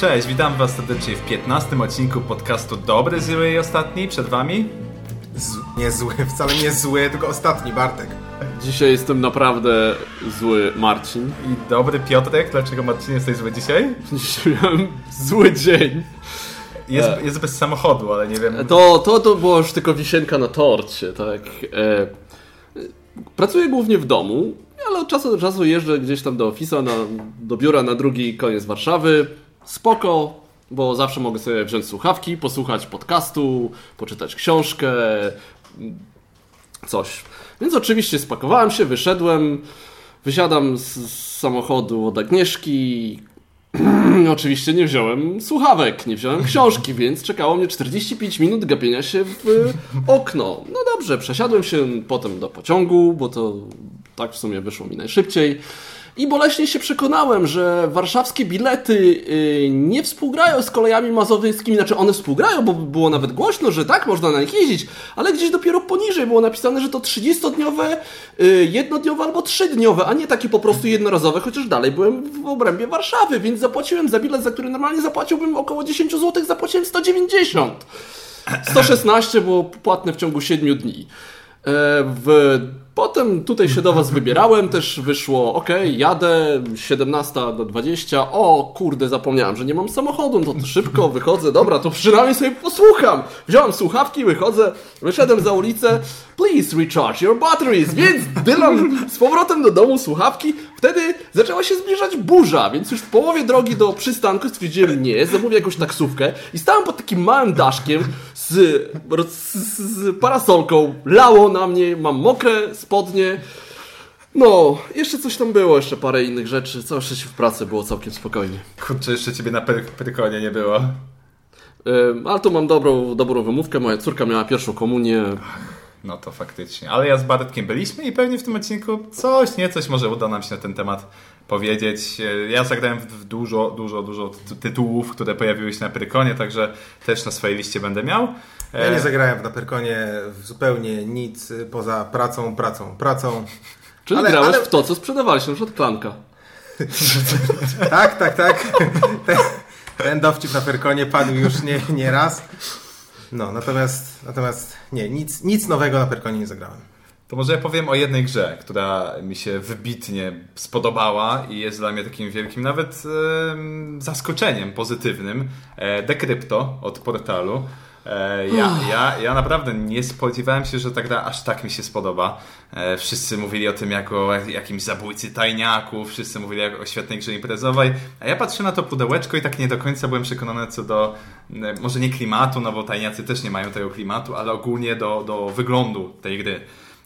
Cześć, witam Was serdecznie w 15 odcinku podcastu Dobry, Zły i Ostatni. Przed Wami Z, nie zły, wcale nie zły, tylko ostatni Bartek. Dzisiaj jestem naprawdę zły Marcin. i dobry Piotrek. Dlaczego Marcin jesteś zły dzisiaj? Dzisiaj miałem zły dzień. Jest, jest bez samochodu, ale nie wiem. To, to, to było już tylko wisienka na torcie, tak. E, pracuję głównie w domu, ale od czasu do czasu jeżdżę gdzieś tam do ofisa, na, do biura na drugi koniec Warszawy. Spoko, bo zawsze mogę sobie wziąć słuchawki, posłuchać podcastu, poczytać książkę, coś. Więc oczywiście spakowałem się, wyszedłem, wysiadam z, z samochodu od Agnieszki. oczywiście nie wziąłem słuchawek, nie wziąłem książki, więc czekało mnie 45 minut gapienia się w okno. No dobrze, przesiadłem się potem do pociągu, bo to tak w sumie wyszło mi najszybciej. I boleśnie się przekonałem, że warszawskie bilety y, nie współgrają z kolejami mazowieckimi. Znaczy one współgrają, bo było nawet głośno, że tak, można na nich jeździć, ale gdzieś dopiero poniżej było napisane, że to 30-dniowe, y, jednodniowe albo trzydniowe, a nie takie po prostu jednorazowe, chociaż dalej byłem w obrębie Warszawy, więc zapłaciłem za bilet, za który normalnie zapłaciłbym około 10 zł, zapłaciłem 190. 116 było płatne w ciągu 7 dni. E, W, potem tutaj się do Was wybierałem, też wyszło, ok, jadę, 17 do 20, o kurde, zapomniałem, że nie mam samochodu, no to szybko wychodzę, dobra, to przynajmniej sobie posłucham. Wziąłem słuchawki, wychodzę, wyszedłem za ulicę, please recharge your batteries, więc dylam z powrotem do domu słuchawki, wtedy zaczęła się zbliżać burza, więc już w połowie drogi do przystanku stwierdziłem nie, zamówię jakąś taksówkę. I stałem pod takim małym daszkiem z, z, parasolką, lało na mnie, mam mokre spodnie. No, jeszcze coś tam było, jeszcze parę innych rzeczy. Całe szczęście w pracy było całkiem spokojnie. Kurczę, jeszcze ciebie na Pyrkonie nie było. Ym, ale tu mam dobrą, dobrą wymówkę. Moja córka miała pierwszą komunię. No to faktycznie. Ale ja z Bartkiem byliśmy i pewnie w tym odcinku coś, nie coś może uda nam się na ten temat powiedzieć. E, Ja zagrałem w dużo, dużo, dużo ty- tytułów, które pojawiły się na Pyrkonie, także też na swojej liście będę miał. Ja E, nie zagrałem w Naperkonie w zupełnie nic y, poza pracą, pracą, pracą. Czyli Ale- grałeś ale- w to, co sprzedawaliście, na przykład klanka. Tak, tak, tak. Ten, ten dowcip na Perkonie padł już nie, nie raz. No, natomiast, natomiast nie, nic, nic nowego na Perkonie nie zagrałem. To może ja powiem o jednej grze, która mi się wybitnie spodobała i jest dla mnie takim wielkim nawet em, zaskoczeniem pozytywnym. E, Decrypto od portalu. E, ja, ja, ja naprawdę nie spodziewałem się, że ta gra aż tak mi się spodoba. E, wszyscy mówili o tym jako jak- jakimś zabójcy tajniaków, wszyscy mówili o świetnej grze imprezowej, a ja patrzę na to pudełeczko i tak nie do końca byłem przekonany co do, e, może nie klimatu, no bo tajniacy też nie mają tego klimatu, ale ogólnie do, do wyglądu tej gry.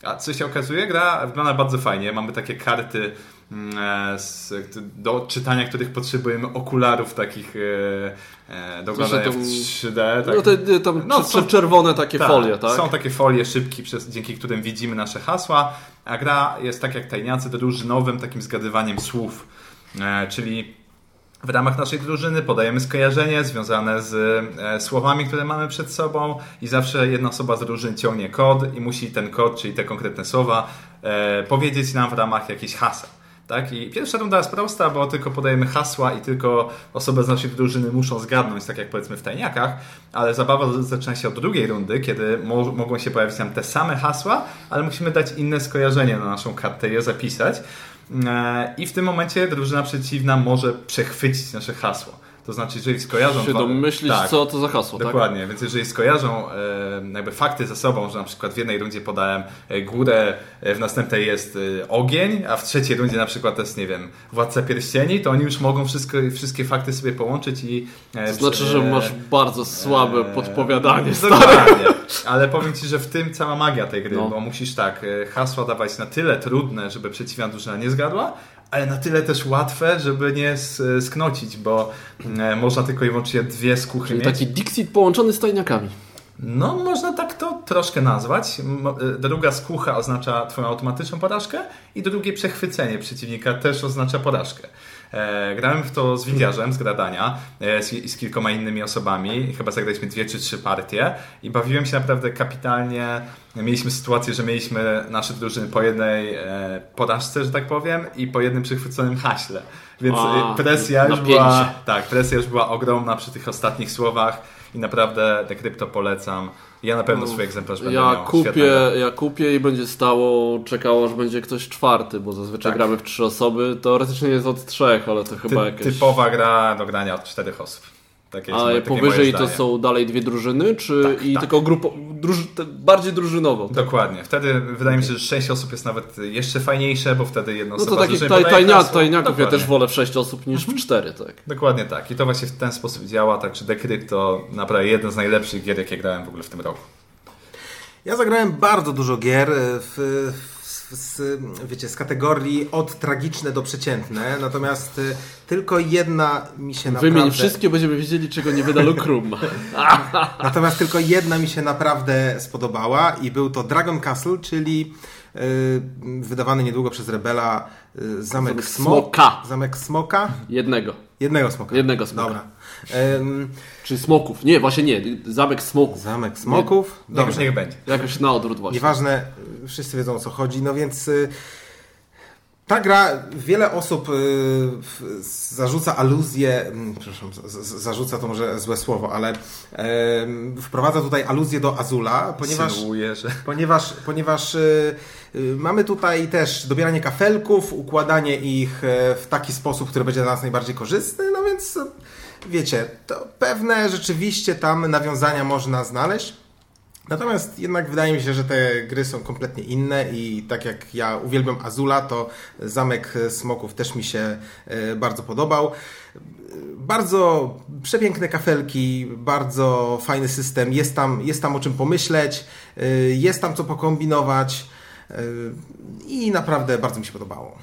A co się okazuje, gra wygląda bardzo fajnie. Mamy takie karty mm, e, z, do czytania, których potrzebujemy okularów takich e, e, do oglądania w to- 3D. Tak? No te, tam No, są- czerwone takie Tak, folie, tak? Są takie folie szybki, przez, dzięki którym widzimy nasze hasła, a gra jest tak jak tajniacy drużynowym takim zgadywaniem słów. E, czyli w ramach naszej drużyny podajemy skojarzenie związane z e, słowami, które mamy przed sobą i zawsze jedna osoba z drużyny ciągnie kod i musi ten kod, czyli te konkretne słowa e, powiedzieć nam w ramach jakiejś haseł. Tak? I pierwsza runda jest prosta, bo tylko podajemy hasła i tylko osoby z naszej drużyny muszą zgadnąć, tak jak powiedzmy w tajniakach, ale zabawa zaczyna się od drugiej rundy, kiedy mo mogą się pojawić nam te same hasła, ale musimy dać inne skojarzenie na naszą kartę i je zapisać. E, I w tym momencie drużyna przeciwna może przechwycić nasze hasło. To znaczy, jeżeli skojarzą... się domyślić, tak, co to za hasło, tak? Dokładnie, więc jeżeli skojarzą e, jakby fakty ze sobą, że na przykład w jednej rundzie podałem e, górę, w następnej jest ogień, a w trzeciej rundzie na przykład jest, nie wiem, władca pierścieni, to oni już mogą wszystko, wszystkie fakty sobie połączyć i... To znaczy, że masz bardzo słabe podpowiadanie, stary. Dokładnie. Ale powiem Ci, że w tym cała magia tej gry, No. bo musisz tak, e, hasła dawać na tyle trudne, żeby przeciwna drużyna nie zgadła, ale na tyle też łatwe, żeby nie sknocić, bo e, można tylko i wyłącznie dwie skuchy Czyli mieć. taki Dixit połączony z tajniakami. No, można tak to troszkę nazwać. E, Druga skucha oznacza Twoją automatyczną porażkę i drugie przechwycenie przeciwnika też oznacza porażkę. E, grałem w to z Windiarzem, z Gradania e, z, z kilkoma innymi osobami. Chyba zagraliśmy dwie czy trzy partie i bawiłem się naprawdę kapitalnie. Mieliśmy sytuację, że mieliśmy nasze drużyny po jednej e, porażce, że tak powiem, i po jednym przychwyconym haśle. Więc A, presja już napięcie. była, tak, presja już była ogromna przy tych ostatnich słowach i naprawdę Decrypto polecam. Ja na pewno swój egzemplarz będę Ja miał. kupię, ja kupię i będzie stało, czekało, aż będzie ktoś czwarty, bo zazwyczaj Tak. gramy w trzy osoby. Teoretycznie jest od trzech, ale to chyba Ty, jakieś... Typowa gra do grania od czterech osób. Takie jest A moje- takie moje powyżej to są dalej dwie drużyny, czy Tak, i tak. tylko grupo, druży, te, bardziej drużynowo? tak? Dokładnie. Wtedy wydaje mi się, że 6 osób jest nawet jeszcze fajniejsze, bo wtedy jedno No to osoba takich taj, tajnia, tajniaków ja Dokładnie. Mhm. też wolę w sześć osób niż w cztery, tak. Dokładnie tak. I to właśnie w ten sposób działa, także Decrypt to naprawdę jeden z najlepszych gier, jakie grałem w ogóle w tym roku. Ja zagrałem bardzo dużo gier e, w, w, z, wiecie, z kategorii od tragiczne do przeciętne, natomiast y, tylko jedna mi się naprawdę... Wymień wszystkie, będziemy wiedzieli, czego nie wyda Lucrum. Natomiast tylko jedna mi się naprawdę spodobała i był to Dragon Castle, czyli y, wydawany niedługo przez Rebela y, Zamek Zamek Smo- Smoka. Zamek Smoka. Jednego. Jednego smoka. Jednego smoka. Dobra. Ym, Czy smoków. Nie, właśnie nie. Zamek smoków. zamek Smoków. Dobrze, Dobrze. niech będzie. Jakoś na odwrót właśnie. Nieważne, wszyscy wiedzą o co chodzi, no więc y, ta gra, wiele osób y, zarzuca aluzję, mm, przepraszam, zarzuca to może złe słowo, ale wprowadza tutaj aluzję do Azula, ponieważ Synuję, że... Ponieważ, ponieważ y, mamy tutaj też dobieranie kafelków, układanie ich e, w taki sposób, który będzie dla nas najbardziej korzystny, no więc wiecie, to pewne rzeczywiście tam nawiązania można znaleźć. Natomiast jednak wydaje mi się, że te gry są kompletnie inne i tak jak ja uwielbiam Azula, to Zamek Smoków też mi się e, bardzo podobał. Bardzo przepiękne kafelki, bardzo fajny system, jest tam, jest tam o czym pomyśleć, y, jest tam co pokombinować y, i naprawdę bardzo mi się podobało.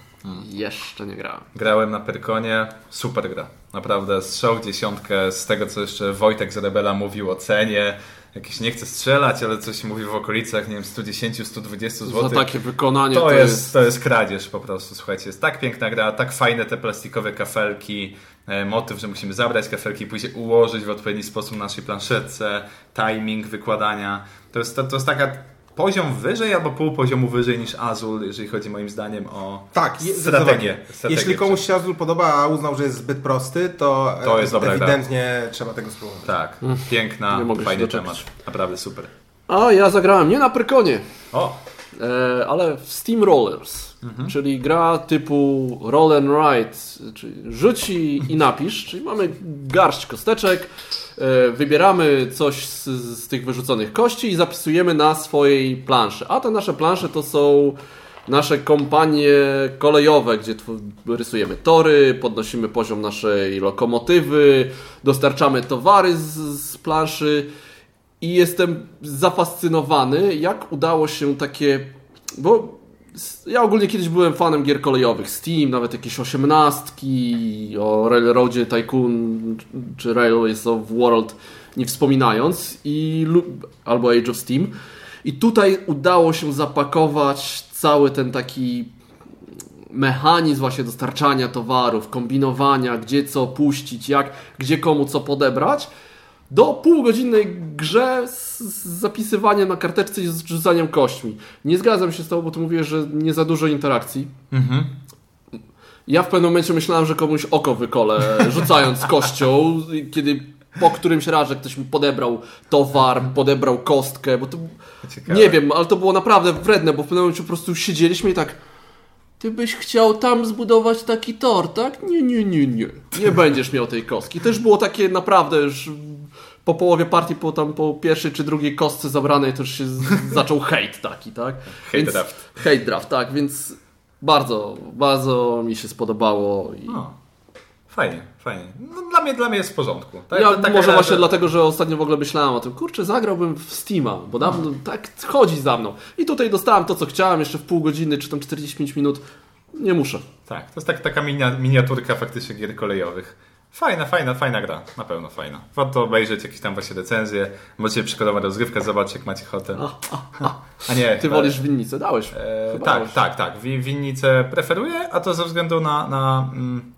Jeszcze nie grałem. Grałem na Perkonie, super gra. Naprawdę strzał dziesiątkę z tego, co jeszcze Wojtek z Rebela mówił o cenie. Jakieś nie chce strzelać, ale coś mówi w okolicach, nie wiem, 110-120 zł. Za takie wykonanie To, jest, to jest kradzież po prostu, słuchajcie. Jest tak piękna gra, tak fajne te plastikowe kafelki, e, motyw, że musimy zabrać kafelki, później ułożyć w odpowiedni sposób na naszej planszetce, timing wykładania. To jest, to, to jest taka poziom wyżej albo pół poziomu wyżej niż Azul, jeżeli chodzi moim zdaniem o Tak, strategię. Jeśli komuś się Azul podoba, a uznał, że jest zbyt prosty, to, To e, jest dobra gra. ewidentnie trzeba tego spróbować. Tak, piękna, Nie mogę się fajny temat. Naprawdę super. A ja zagrałem nie na Prykonie, O, e, ale w Steam Rollers. Czyli gra typu roll and write, czyli rzuć i, napisz. Czyli mamy garść kosteczek, e, wybieramy coś z, z tych wyrzuconych kości i zapisujemy na swojej planszy. A te nasze plansze to są nasze kompanie kolejowe, gdzie rysujemy tory, podnosimy poziom naszej lokomotywy, dostarczamy towary z, z planszy i jestem zafascynowany, jak udało się takie. Bo ja ogólnie kiedyś byłem fanem gier kolejowych. Steam, nawet jakieś osiemnastki o Railroadzie Tycoon czy Railways of World nie wspominając, i, albo Age of Steam. I tutaj udało się zapakować cały ten taki mechanizm właśnie dostarczania towarów, kombinowania, gdzie co puścić, jak, gdzie komu co podebrać, do półgodzinnej grze z, z zapisywaniem na karteczce i z rzucaniem kośćmi. Nie zgadzam się z tobą, bo ty mówiłeś, że nie za dużo interakcji. Ja w pewnym momencie myślałem, że komuś oko wykole, rzucając kością, kiedy po którymś razie ktoś mi podebrał towar, podebrał kostkę, bo to ciekawe. nie wiem, ale to było naprawdę wredne, bo w pewnym momencie po prostu siedzieliśmy i tak ty byś chciał tam zbudować taki tor, tak? Nie, nie, nie, nie. Nie będziesz miał tej kostki. Też było takie naprawdę już po połowie partii, po, tam, po pierwszej czy drugiej kostce zabranej, to już się zaczął hejt taki, tak? Hate draft. Hate draft, tak, więc bardzo, bardzo mi się spodobało. I... O, fajnie, fajnie. No, dla, mnie, dla mnie jest w porządku. Tak, Ja taka może właśnie że- dlatego, że ostatnio w ogóle myślałem o tym, kurczę, zagrałbym w Steama, bo dawno tak chodzi za mną. I tutaj dostałem to, co chciałem, jeszcze w pół godziny, czy tam 45 minut. Nie muszę. Tak, to jest tak, taka minia, miniaturka faktycznie gier kolejowych. Fajna, fajna, fajna gra. Na pewno fajna. Warto obejrzeć jakieś tam właśnie recenzje. Możecie przykładowa rozgrywkę zobaczyć, jak macie ochotę. A nie. Ty wolisz winnicę, dałeś. E, tak, dałeś. tak, tak. Wi- Winnicę preferuję, a to ze względu na, na mm,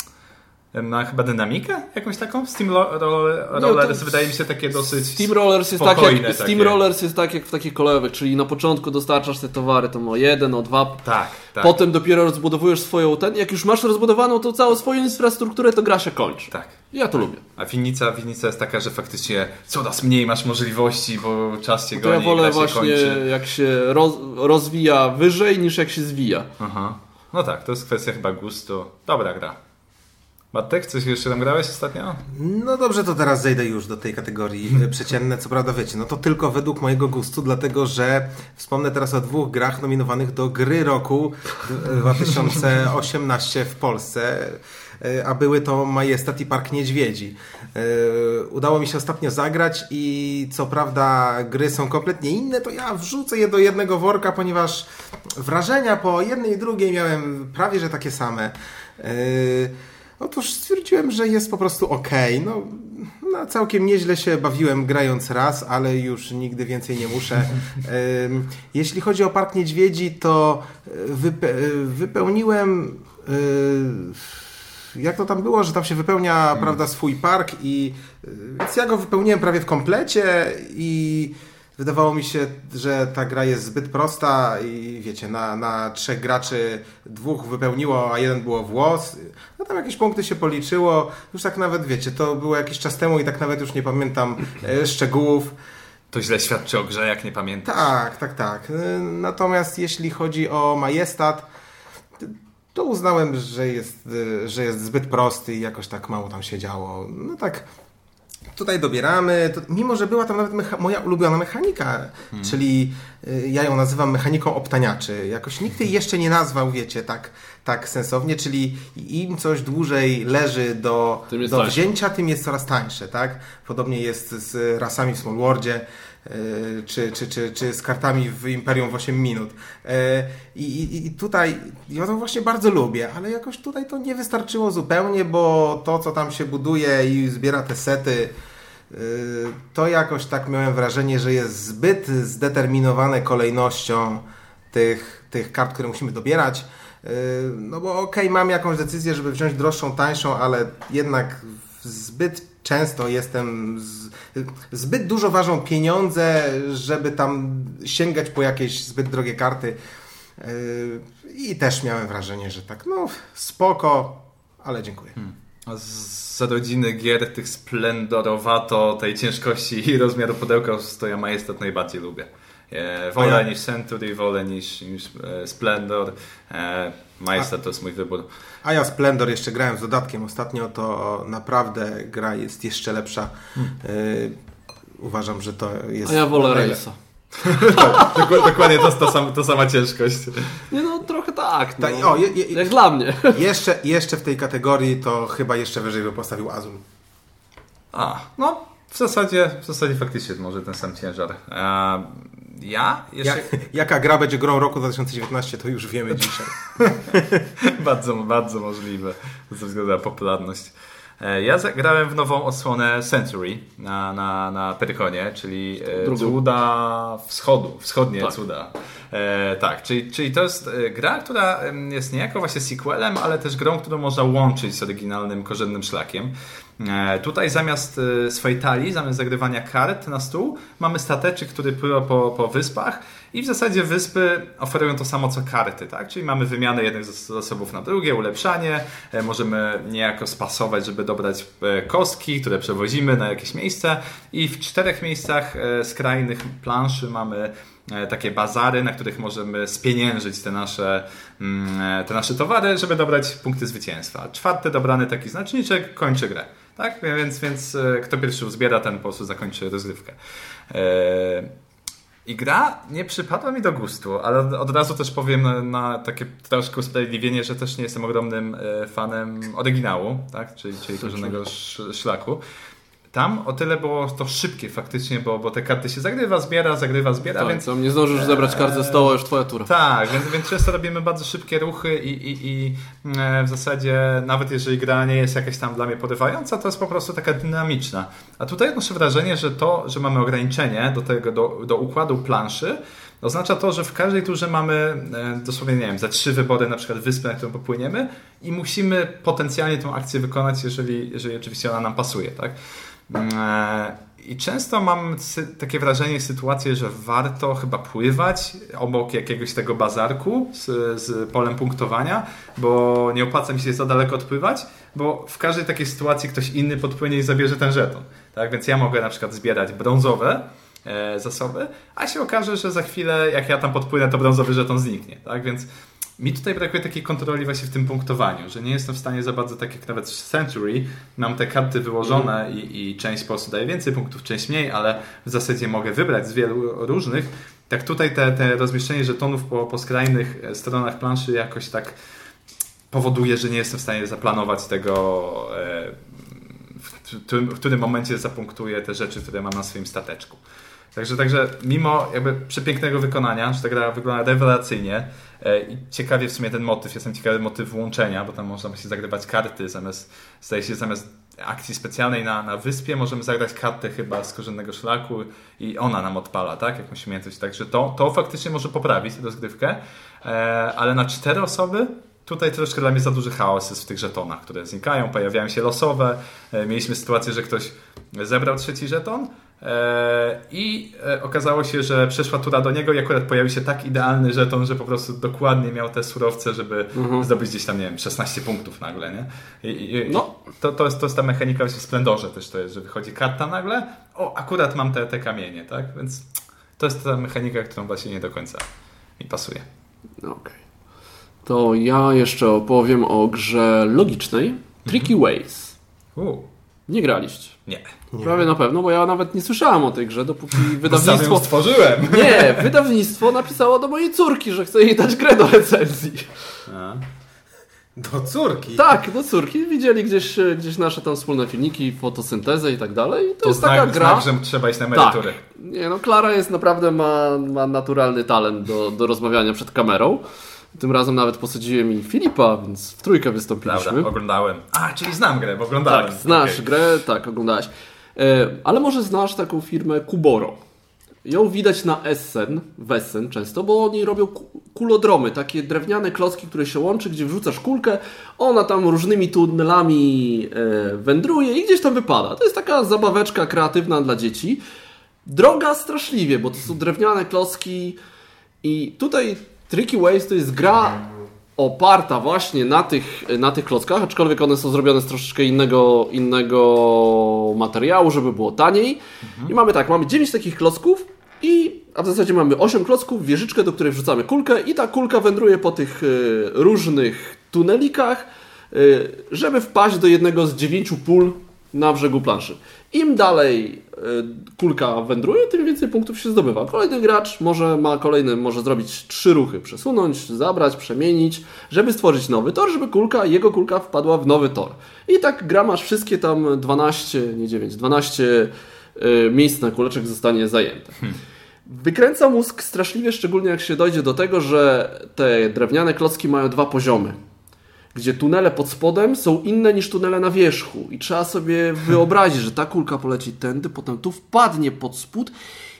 ma chyba dynamikę jakąś taką. Steam Ro- Ro- Rollers to- wydaje mi się takie dosyć Steam Rollers jest tak jak, Steam takie. Rollers jest tak jak w takich kolejowych, czyli na początku dostarczasz te towary, to o jeden, o dwa, Tak, tak. potem dopiero rozbudowujesz swoją ten, jak już masz rozbudowaną tą całą swoją infrastrukturę, to gra się kończy. Tak. Ja to lubię. A winnica, winnica jest taka, że faktycznie coraz mniej masz możliwości, bo czas To ja goni, wolę gra się właśnie kończy. jak się roz, rozwija wyżej niż jak się zwija. Aha. No tak, to jest kwestia chyba gustu. Dobra gra. Matek, coś jeszcze tam grałeś ostatnio? No dobrze, to teraz zejdę już do tej kategorii e, przeciętne. Co prawda wiecie, no to tylko według mojego gustu, dlatego że wspomnę teraz o dwóch grach nominowanych do gry roku d- 2018 w Polsce. e, A były to Majestat i Park Niedźwiedzi. E, Udało mi się ostatnio zagrać i co prawda gry są kompletnie inne, to ja wrzucę je do jednego worka, ponieważ wrażenia po jednej i drugiej miałem prawie że takie same. E, Otóż stwierdziłem, że jest po prostu ok. No, no, całkiem nieźle się bawiłem grając raz, ale już nigdy więcej nie muszę. Jeśli chodzi o Park Niedźwiedzi, to y, wype y, wypełniłem. y, Jak to tam było, że tam się wypełnia prawda, swój park i więc ja go wypełniłem prawie w komplecie i wydawało mi się, że ta gra jest zbyt prosta i wiecie, na, na trzech graczy dwóch wypełniło, a jeden było włos. No tam jakieś punkty się policzyło. Już tak nawet wiecie, to było jakiś czas temu i tak nawet już nie pamiętam e, szczegółów. To źle świadczy o grze, jak nie pamiętasz. Tak, tak, tak. Y, Natomiast jeśli chodzi o majestat, to uznałem, że jest, y, że jest zbyt prosty i jakoś tak mało tam się działo. No tak, tutaj dobieramy, to, mimo że była tam nawet moja ulubiona mechanika, czyli y, ja ją nazywam mechaniką optaniaczy. Jakoś nikt jej jeszcze nie nazwał, wiecie, tak, tak sensownie, czyli im coś dłużej leży do, do tańsze. wzięcia, tym jest coraz tańsze, tak? Podobnie jest z rasami w Small Worldzie. y, Czy, czy, czy, czy z kartami w Imperium w 8 minut. Y, I, i, I tutaj ja to właśnie bardzo lubię, ale jakoś tutaj to nie wystarczyło zupełnie, bo to, co tam się buduje i zbiera te sety, y, to jakoś tak miałem wrażenie, że jest zbyt zdeterminowane kolejnością tych, tych kart, które musimy dobierać. No bo okej, mam jakąś decyzję, żeby wziąć droższą, tańszą, ale jednak zbyt często jestem. Z, zbyt dużo ważą pieniądze, żeby tam sięgać po jakieś zbyt drogie karty. Y, I też miałem wrażenie, że tak, no spoko, ale dziękuję. A z rodziny gier tych splendorowato, tej ciężkości i rozmiaru pudełka, to ja Majestat najbardziej lubię. E, wolę ja- niż Century, wolę niż, niż e, Splendor. E, Majestat to jest mój wybór. A ja Splendor jeszcze grałem z dodatkiem ostatnio, to naprawdę gra jest jeszcze lepsza. Y, uważam, że to jest. A ja wolę najle- Rejsa. Dokładnie, dokładnie to, to, sam, to sama ciężkość. Nie no, trochę tak. No. Tak, o, je, je, Jak dla mnie. jeszcze, jeszcze w tej kategorii to chyba jeszcze wyżej by postawił Azul. A, no w zasadzie, w zasadzie faktycznie może ten sam ciężar. Ja jeszcze... Jak, jaka gra będzie grą roku 2019, to już wiemy dzisiaj. bardzo, bardzo możliwe ze względu na popularność. E, Ja zagrałem w nową odsłonę Century na, na, na Perykonie, czyli e, Drugą. cuda wschodu, wschodnie Tak. cuda. E, tak, czyli, czyli to jest e, gra, która jest niejako właśnie sequelem, ale też grą, którą można łączyć z oryginalnym, korzennym szlakiem. E, tutaj zamiast e, swojej talii, zamiast zagrywania kart na stół, mamy stateczek, który pływa po, po wyspach i w zasadzie wyspy oferują to samo co karty, tak? Czyli mamy wymianę jednych zas- zasobów na drugie, ulepszanie, e, możemy niejako spasować, żeby dobrać kostki, które przewozimy na jakieś miejsce i w czterech miejscach skrajnych planszy mamy takie bazary, na których możemy spieniężyć te nasze, mm, te nasze towary, żeby dobrać punkty zwycięstwa. Czwarty dobrany taki znaczniczek kończy grę. Tak? Więc, więc e, kto pierwszy uzbiera, ten po prostu zakończy rozgrywkę. E, I gra nie przypadła mi do gustu, ale od razu też powiem na, takie troszkę usprawiedliwienie, że też nie jestem ogromnym e, fanem oryginału, tak? czyli, czyli korzennego sz- szlaku. Tam o tyle było to szybkie faktycznie, bo, bo te karty się zagrywa, zbiera, zagrywa, zbiera, Tak, więc nie zdążysz zebrać kart ze stołu, już twoja tura. tak, więc, więc często robimy bardzo szybkie ruchy i, i, i e, w zasadzie nawet jeżeli gra nie jest jakaś tam dla mnie porywająca, to jest po prostu taka dynamiczna. A tutaj odnoszę wrażenie, że to, że mamy ograniczenie do tego, do, do układu planszy, Oznacza to, że w każdej turze mamy e, dosłownie, nie wiem, za trzy wybory na przykład wyspę, na którą popłyniemy i musimy potencjalnie tą akcję wykonać, jeżeli, jeżeli oczywiście ona nam pasuje, tak? E, I często mam takie wrażenie, sytuację, że warto chyba pływać obok jakiegoś tego bazarku z, z polem punktowania, bo nie opłaca mi się za daleko odpływać, bo w każdej takiej sytuacji ktoś inny podpłynie i zabierze ten żeton. Tak? Więc ja mogę na przykład zbierać brązowe e, zasoby, a się okaże, że za chwilę jak ja tam podpłynę, to brązowy żeton zniknie. Tak? Więc mi tutaj brakuje takiej kontroli właśnie w tym punktowaniu, że nie jestem w stanie za bardzo, tak jak nawet w Century, mam te karty wyłożone mm. i, i, część po prostu daje więcej punktów, część mniej, ale w zasadzie mogę wybrać z wielu różnych. Tak tutaj te, te rozmieszczenie żetonów po, po skrajnych stronach planszy jakoś tak powoduje, że nie jestem w stanie zaplanować tego, e, w którym momencie zapunktuję te rzeczy, które mam na swoim stateczku. Także, także mimo jakby przepięknego wykonania, że ta gra wygląda rewelacyjnie e, i ciekawie w sumie ten motyw, jestem ciekawy motyw łączenia, bo tam można właśnie zagrywać karty zamiast, zdaje się, zamiast akcji specjalnej na, na wyspie możemy zagrać kartę chyba z korzennego szlaku i ona nam odpala, tak? Jakąś umiejętność. Także to, to faktycznie może poprawić rozgrywkę, e, ale na cztery osoby Tutaj troszkę dla mnie za duży chaos jest w tych żetonach, które znikają, pojawiają się losowe. E, mieliśmy sytuację, że ktoś zebrał trzeci żeton, I e, okazało się, że przeszła tura do niego i akurat pojawił się tak idealny żeton, że po prostu dokładnie miał te surowce, żeby mhm. zdobyć gdzieś tam, nie wiem, 16 punktów nagle, nie? I, i, no. to, to, jest, to jest ta mechanika w Splendorze też to jest, że wychodzi karta nagle, o, akurat mam te, te kamienie, tak? Więc to jest ta mechanika, którą właśnie nie do końca mi pasuje. Okej. Okay. To ja jeszcze opowiem o grze logicznej Tricky mhm. Ways. U. Nie graliście. Nie. nie. Prawie na pewno, bo ja nawet nie słyszałem o tej grze, dopóki wydawnictwo... stworzyłem. Nie, wydawnictwo napisało do mojej córki, że chce jej dać grę do recenzji. A. Do córki? Tak, do córki. Widzieli gdzieś, gdzieś nasze tam wspólne filmiki, fotosyntezę i tak dalej. To, to jest znak, taka gra. Znak, że trzeba iść na emeryturę. Tak. Nie, no Klara jest naprawdę, ma, ma naturalny talent do, do rozmawiania przed kamerą. Tym razem nawet posadziłem i Filipa, więc w trójkę wystąpiliśmy. Prawda, oglądałem. A, czyli znam grę, bo oglądałem. Tak, znasz okay. grę, tak, oglądałeś. E, ale może znasz taką firmę Kuboro. Ją widać na Essen, w Essen często, bo oni robią kulodromy, takie drewniane klocki, które się łączy, gdzie wrzucasz kulkę, ona tam różnymi tunelami e, wędruje i gdzieś tam wypada. To jest taka zabaweczka kreatywna dla dzieci. Droga straszliwie, bo to są drewniane klocki i tutaj Tricky Ways to jest gra oparta właśnie na tych, na tych klockach, aczkolwiek one są zrobione z troszeczkę innego, innego materiału, żeby było taniej. Mhm. I mamy tak, mamy 9 takich klocków i a w zasadzie mamy 8 klocków, wieżyczkę, do której wrzucamy kulkę i ta kulka wędruje po tych y, różnych tunelikach, y, żeby wpaść do jednego z dziewięciu pól na brzegu planszy. Im dalej kulka wędruje, tym więcej punktów się zdobywa. Kolejny gracz może ma kolejny, może zrobić trzy ruchy, przesunąć, zabrać, przemienić, żeby stworzyć nowy tor, żeby kulka, jego kulka wpadła w nowy tor. I tak gra masz wszystkie tam 12, nie 9, 12 e, miejsc na kuleczek zostanie zajęte. Hmm. Wykręca mózg straszliwie, szczególnie jak się dojdzie do tego, że te drewniane klocki mają dwa poziomy gdzie tunele pod spodem są inne niż tunele na wierzchu. I trzeba sobie wyobrazić, że ta kulka poleci tędy, potem tu wpadnie pod spód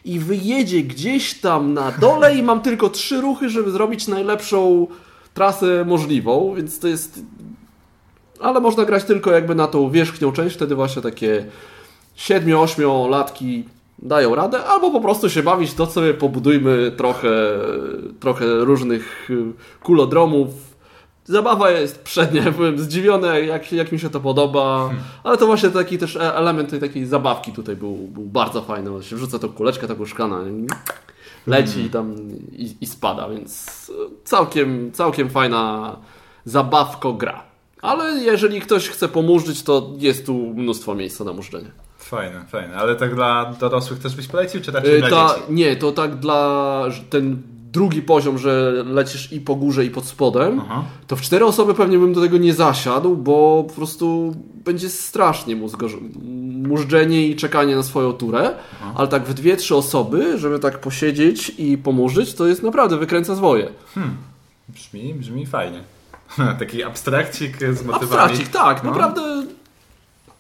i wyjedzie gdzieś tam na dole i mam tylko trzy ruchy, żeby zrobić najlepszą trasę możliwą, więc to jest... Ale można grać tylko jakby na tą wierzchnią część, wtedy właśnie takie 7-8 latki dają radę, albo po prostu się bawić, to sobie pobudujmy trochę, trochę różnych kulodromów, Zabawa jest przednia, byłem zdziwiony, jak, jak mi się to podoba, hmm. ale to właśnie taki też e- element tej takiej zabawki tutaj był, był bardzo fajny. On się wrzuca tą kuleczkę taką szklana, leci hmm. tam i, i, spada, więc całkiem, całkiem fajna zabawko gra. Ale jeżeli ktoś chce pomurzyć, to jest tu mnóstwo miejsca na murzenie. Fajne, fajne. Ale tak dla dorosłych też byś polecił, czy raczej yy, dla dzieci? Nie, to tak dla ten drugi poziom, że lecisz i po górze, i pod spodem, Aha. to w cztery osoby pewnie bym do tego nie zasiadł, bo po prostu będzie strasznie mużdżenie i czekanie na swoją turę, Aha. ale tak w dwie, trzy osoby, żeby tak posiedzieć i pomurzyć, to jest naprawdę wykręca zwoje. Hmm. Brzmi, brzmi fajnie. Taki abstrakcik z motywami. Abstrakcik, tak, no. naprawdę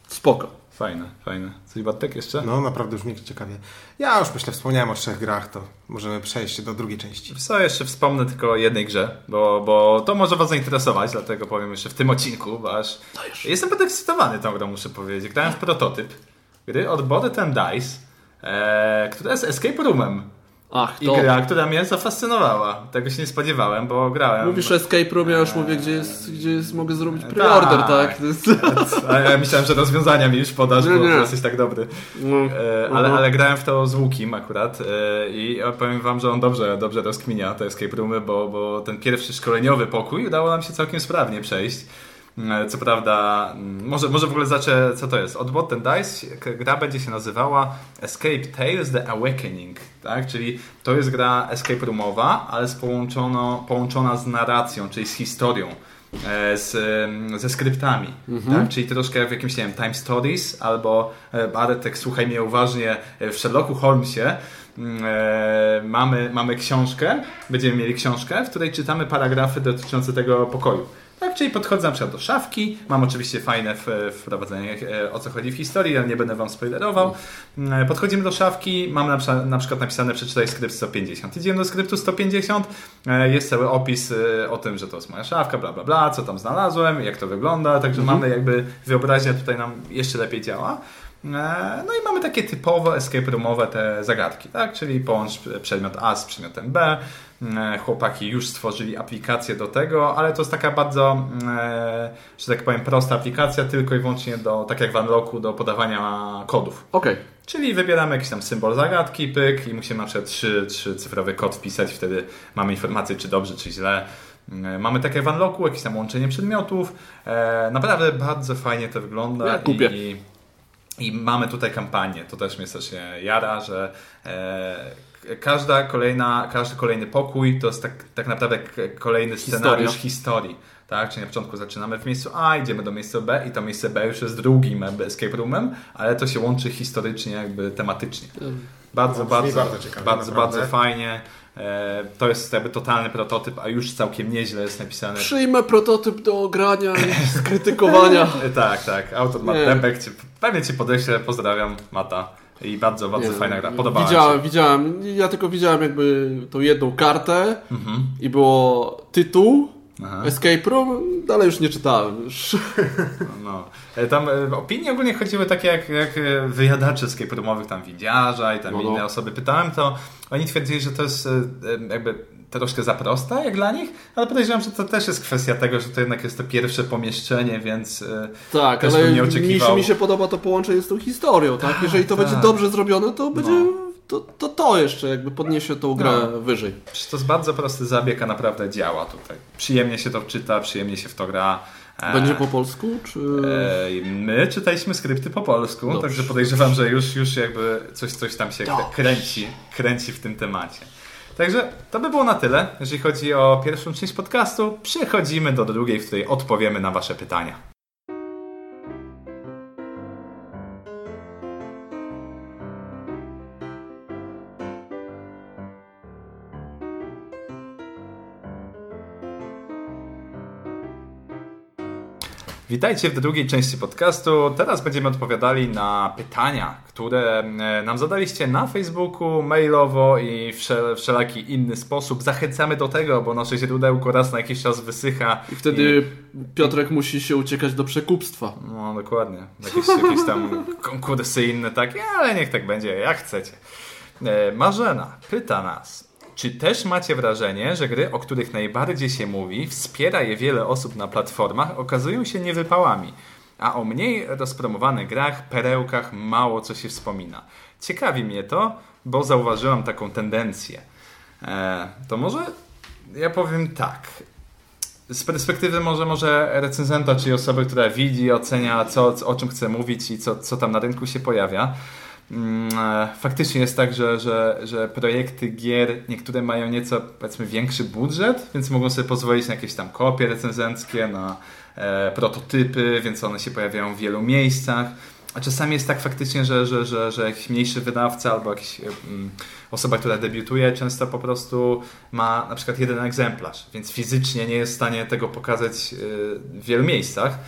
spoko. Fajne, fajne. Coś Bartek jeszcze? No, naprawdę już mnie ciekawie. Ja już myślę, wspomniałem o trzech grach, to możemy przejść do drugiej części. Co, jeszcze wspomnę tylko o jednej grze, bo, bo to może Was zainteresować, dlatego powiem jeszcze w tym odcinku, bo aż jestem podekscytowany tą grą, muszę powiedzieć. Grałem w prototyp gry od Bored and Dice, e, która jest escape roomem. Ach, I to. gra, która mnie zafascynowała. Tego się nie spodziewałem, bo grałem. Mówisz o Escape Room, ja już mówię, gdzie jest, gdzie jest mogę zrobić preorder, Tak. tak? Jest... A ja myślałem, że rozwiązania mi już podasz, Nie, bo nie. jesteś tak dobry. No. E, ale, Mhm. ale grałem w to z Łukim akurat e, i powiem wam, że on dobrze, dobrze rozkminia te escape roomy, bo, bo ten pierwszy szkoleniowy pokój udało nam się całkiem sprawnie przejść. E, Co prawda, mm, może, może w ogóle zacznę, co to jest. Od Bot Dice gra będzie się nazywała Escape Tales The Awakening, tak? Czyli to jest gra escape roomowa, ale z połączono, połączona z narracją, czyli z historią. e, Z, em, ze skryptami, tak? czyli troszkę jak w jakimś, nie wiem, Time Stories albo e, Bartek, słuchaj mnie uważnie, w Sherlocku Holmesie mm, e, mamy, mamy książkę, będziemy mieli książkę, w której czytamy paragrafy dotyczące tego pokoju. Tak, czyli podchodzę na przykład do szafki, mam oczywiście fajne wprowadzenie e, o co chodzi w historii, ale nie będę wam spoilerował. E, Podchodzimy do szafki, mamy na, przykład- na przykład napisane przeczytaj skrypt 150. Idziemy do skryptu 150, e, jest cały opis o tym, że to jest moja szafka, bla bla bla, co tam znalazłem, jak to wygląda, także mamy jakby wyobraźnia tutaj nam jeszcze lepiej działa. No i mamy takie typowo escape roomowe te zagadki, tak? Czyli połącz przedmiot A z przedmiotem B. E, Chłopaki już stworzyli aplikację do tego, ale to jest taka bardzo, e, że tak powiem, prosta aplikacja, tylko i wyłącznie do, tak jak w Unlocku, do podawania kodów. Okej. Czyli wybieramy jakiś tam symbol zagadki, pyk i musimy na przykład trzy, trzy cyfrowy kod wpisać, wtedy mamy informację, czy dobrze, czy źle. E, Mamy takie w Unlocku, jakieś tam łączenie przedmiotów. Naprawdę bardzo fajnie to wygląda. Ja kupię. I, i mamy tutaj kampanię. To też mnie strasznie jara, że każda kolejna, każdy kolejny pokój to jest tak, tak naprawdę kolejny scenariusz historii. Tak? Czyli na początku zaczynamy w miejscu A, idziemy do miejsca B i to miejsce B już jest drugim escape roomem, ale to się łączy historycznie, jakby tematycznie. Bardzo, No, bardzo, bardzo bardzo, ciekawie, bardzo, naprawdę. fajnie. E, to jest jakby totalny prototyp, a już całkiem nieźle jest napisane. Przyjmę prototyp do grania i skrytykowania. Tak, tak. Autor. Dębek, pewnie Cię podeślę, pozdrawiam Mata. I bardzo, bardzo Nie, fajna gra. Podobała widziałem, się. widziałem. Ja tylko widziałem jakby tą jedną kartę Mhm. i było tytuł Aha. Escape Room, dalej już nie czytałem. Już. No. E, Tam e, opinie ogólnie chodziły takie jak, jak e, wyjadacze escape roomowych, tam widziarza i tam No, no. inne osoby pytałem, to oni twierdzili, że to jest jakby troszkę za prosta jak dla nich, ale podejrzewam, że to też jest kwestia tego, że to jednak jest to pierwsze pomieszczenie, więc e, Tak, Też ale bym nie mi, się- oczekiwał. mi się podoba to połączenie z tą historią, tak? Jeżeli to tak. będzie dobrze zrobione, to będzie No. to, to, to jeszcze jakby podniesie tą grę No. wyżej. Przecież to jest bardzo prosty zabieg, a naprawdę działa tutaj. Przyjemnie się to czyta, przyjemnie się w to gra. E, Będzie po polsku, czy... e, My czytaliśmy skrypty po polsku, Dobrze. także podejrzewam, że już, już jakby coś, coś tam się Dobrze. kręci, kręci w tym temacie. Także to by było na tyle, jeżeli chodzi o pierwszą część podcastu. Przechodzimy do drugiej, w której odpowiemy na Wasze pytania. Witajcie w drugiej części podcastu. Teraz będziemy odpowiadali na pytania, które e, nam zadaliście na Facebooku, mailowo i wszel- wszelaki inny sposób. Zachęcamy do tego, bo nasze źródełko raz na jakiś czas wysycha. I wtedy Piotrek musi się uciekać do przekupstwa. No dokładnie. Jakieś, jakieś tam konkursy inne takie, ale niech tak będzie, jak chcecie. E, Marzena pyta nas, czy też macie wrażenie, że gry, o których najbardziej się mówi, wspiera je wiele osób na platformach, okazują się niewypałami, a o mniej rozpromowanych grach, perełkach mało co się wspomina. Ciekawi mnie to, bo zauważyłam taką tendencję. E, to może ja powiem tak z perspektywy może, może recenzenta, czyli osoby, która widzi, ocenia, co, o czym chce mówić i co, co tam na rynku się pojawia. Mm, e, Faktycznie jest tak, że, że, że projekty gier niektóre mają nieco powiedzmy większy budżet, więc mogą sobie pozwolić na jakieś tam kopie recenzenckie, na e, prototypy, więc one się pojawiają w wielu miejscach. A czasami jest tak faktycznie, że, że, że, że jakiś mniejszy wydawca albo jakaś mm, osoba, która debiutuje, często po prostu ma na przykład jeden egzemplarz, więc fizycznie nie jest w stanie tego pokazać y, w wielu miejscach.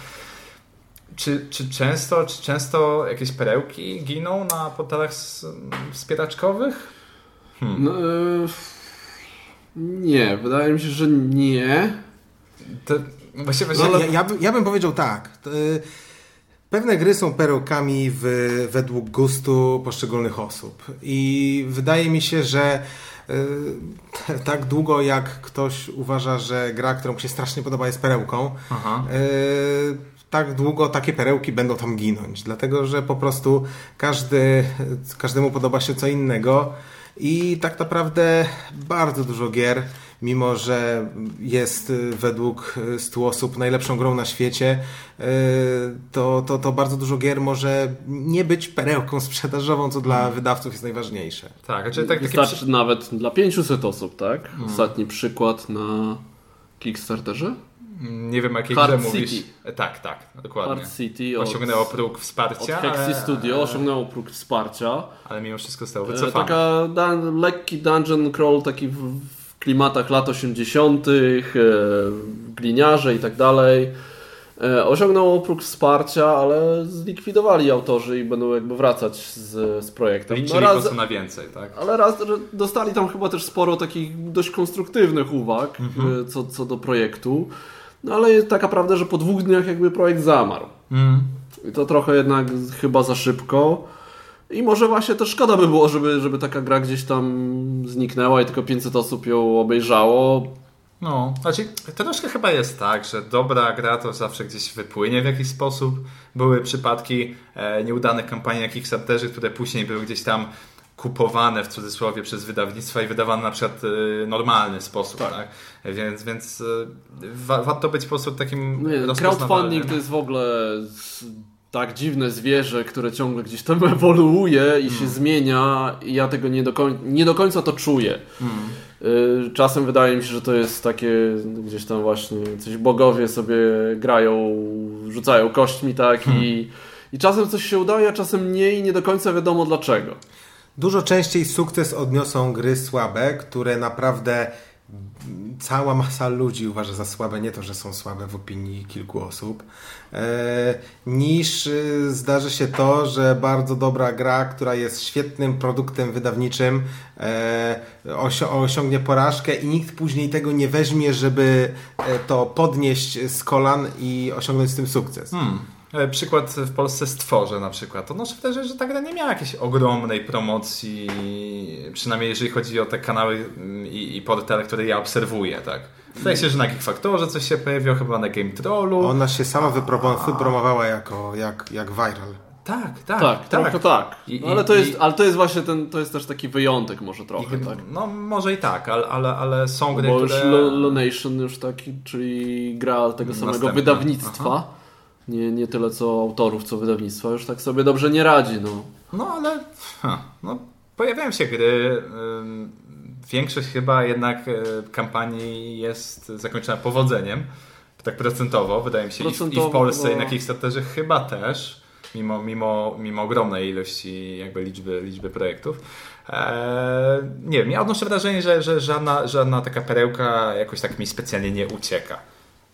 Czy, czy, często, czy często jakieś perełki giną na portalach wspieraczkowych? No, e, nie, wydaje mi się, że nie. To, właściwie, No, właśnie- ja, ja, by- ja bym powiedział tak. To, y, Pewne gry są perełkami w, według gustu poszczególnych osób. I wydaje mi się, że y, tak długo jak ktoś uważa, że gra, która mu się strasznie podoba, jest perełką, Aha. y, tak długo takie perełki będą tam ginąć. Dlatego, że po prostu każdy, każdemu podoba się co innego. I tak naprawdę bardzo dużo gier, mimo że jest według y, 100 osób najlepszą grą na świecie, y, to, to, to bardzo dużo gier może nie być perełką sprzedażową, co dla wydawców jest najważniejsze. Tak, znaczy tak, takie Wystarczy nawet dla 500 osób, tak? Ostatni przykład na Kickstarterze. Nie wiem, o jakiej Hard grze City. mówisz. E, Tak, tak, dokładnie. Hard City od, Osiągnęło próg od wsparcia, Hexi ale, Studio osiągnęło próg wsparcia. ale mimo wszystko zostało E, wycofane. Taka dun, lekki dungeon crawl, taki w, w klimatach lat 80., e, gliniarze i tak dalej. E, osiągnął próg wsparcia, ale zlikwidowali autorzy i będą jakby wracać z, z projektem. Liczyli No po raz, prostu na więcej, tak? ale raz, dostali tam chyba też sporo takich dość konstruktywnych uwag e, co, co do projektu. No ale jest taka prawda, że po dwóch dniach jakby projekt zamarł. Mm. I to trochę jednak chyba za szybko. I może właśnie to szkoda by było, żeby, żeby taka gra gdzieś tam zniknęła i tylko 500 osób ją obejrzało. No, znaczy troszkę chyba jest tak, że dobra gra to zawsze gdzieś wypłynie w jakiś sposób. Były przypadki e, nieudanych kampanii Kickstarterze, które później były gdzieś tam kupowane w cudzysłowie przez wydawnictwa i wydawane na przykład w normalny sposób, tak? Więc, więc e, wa, warto być po prostu takim Nie, crowdfunding to jest w ogóle tak dziwne zwierzę, które ciągle gdzieś tam ewoluuje i się zmienia i ja tego nie do, koń- nie do końca to czuję. Y, Czasem wydaje mi się, że to jest takie gdzieś tam właśnie coś bogowie sobie grają, rzucają kośćmi tak i, i czasem coś się udaje, a czasem nie i nie do końca wiadomo dlaczego. Dużo częściej sukces odniosą gry słabe, które naprawdę cała masa ludzi uważa za słabe, nie to, że są słabe w opinii kilku osób, e, niż y, zdarzy się to, że bardzo dobra gra, która jest świetnym produktem wydawniczym, e, osiągnie porażkę i nikt później tego nie weźmie, żeby e, to podnieść z kolan i osiągnąć z tym sukces. Hmm. E, Przykład w Polsce Stworze na przykład. Odnoszę wrażenie, że ta gra nie miała jakiejś ogromnej promocji, przynajmniej jeżeli chodzi o te kanały mm, i, i portale, które ja obserwuję, tak. Wydaje się, że na Kickfaktorze coś się pojawiło, chyba na Game Trollu. Ona się sama wypro- wypromowała jako jak, jak viral. Tak, tak, Tak, trochę tak. I- No, ale, i- to jest, i- ale to jest właśnie ten, to jest też taki wyjątek może trochę, I- tak? No może i tak, ale, ale, ale są gry, Bo już które... Lo- Lonation już taki, czyli gra tego samego Następna. wydawnictwa. Nie, nie tyle co autorów, co wydawnictwa, już tak sobie dobrze nie radzi. No. No ale ha, no, pojawiają się gry. Większość chyba jednak y, kampanii jest zakończona powodzeniem. Tak procentowo, wydaje mi się. I w, i w Procentowo Polsce, i chyba- na Kickstarterze chyba też. Mimo, mimo, mimo ogromnej ilości jakby liczby, liczby projektów. Eee, nie wiem, ja odnoszę wrażenie, że, że żadna, żadna taka perełka jakoś tak mi specjalnie nie ucieka.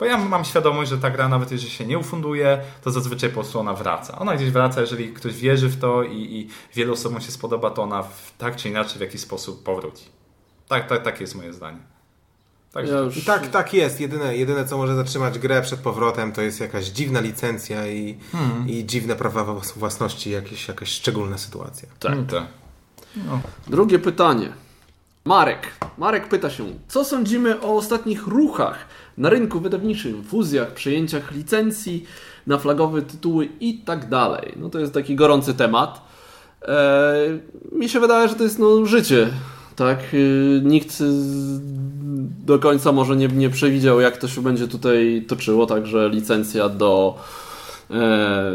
Bo ja mam świadomość, że ta gra, nawet jeżeli się nie ufunduje, to zazwyczaj po prostu ona wraca. Ona gdzieś wraca, jeżeli ktoś wierzy w to i, i wielu osobom się spodoba, to ona w, tak czy inaczej w jakiś sposób powróci. Tak, tak, takie jest moje zdanie. Także, Ja już, I tak, tak jest. Jedyne, jedyne, co może zatrzymać grę przed powrotem, to jest jakaś dziwna licencja i, i dziwne prawa włas- własności, jakieś, jakaś szczególna sytuacja. Tak. Mm, tak. Drugie pytanie. Marek. Marek pyta się, co sądzimy o ostatnich ruchach na rynku wydawniczym, fuzjach, przejęciach licencji na flagowe tytuły i tak dalej. No to jest taki gorący temat. Eee, mi się wydaje, że to jest no, życie. Tak, Yy, nikt do końca może nie, nie przewidział, jak to się będzie tutaj toczyło, także licencja do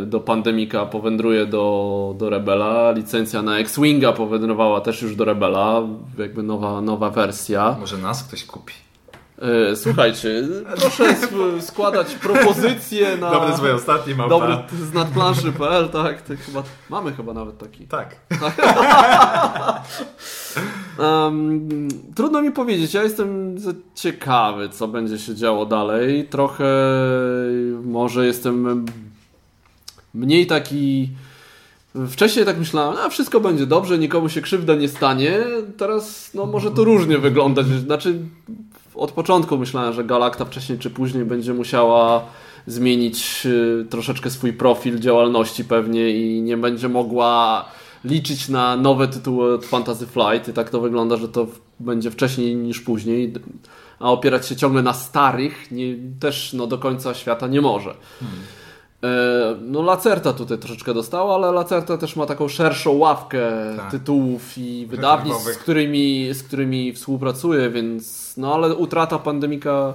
do Pandemika powędruje do, do Rebela. Licencja na X-Winga powędrowała też już do Rebela. Jakby nowa, nowa wersja. Może nas ktoś kupi. E, Słuchajcie, proszę składać propozycje na Dobry zły ostatni małpa. dobry z nadplanszy.pl, tak? To chyba, mamy chyba nawet taki. Tak. Em, trudno mi powiedzieć, ja jestem ciekawy, co będzie się działo dalej. Trochę może jestem mniej taki... Wcześniej tak myślałem, a wszystko będzie dobrze, nikomu się krzywda nie stanie. Teraz no, może to różnie wyglądać. Znaczy, od początku myślałem, że Galacta wcześniej czy później będzie musiała zmienić y, troszeczkę swój profil działalności pewnie i nie będzie mogła liczyć na nowe tytuły od Fantasy Flight i tak to wygląda, że to będzie wcześniej niż później, a opierać się ciągle na starych nie, też no, do końca świata nie może. Hmm. No Lacerta tutaj troszeczkę dostała, ale Lacerta też ma taką szerszą ławkę tak. tytułów i wydawnictw, z którymi, z którymi współpracuje, więc no ale utrata pandemika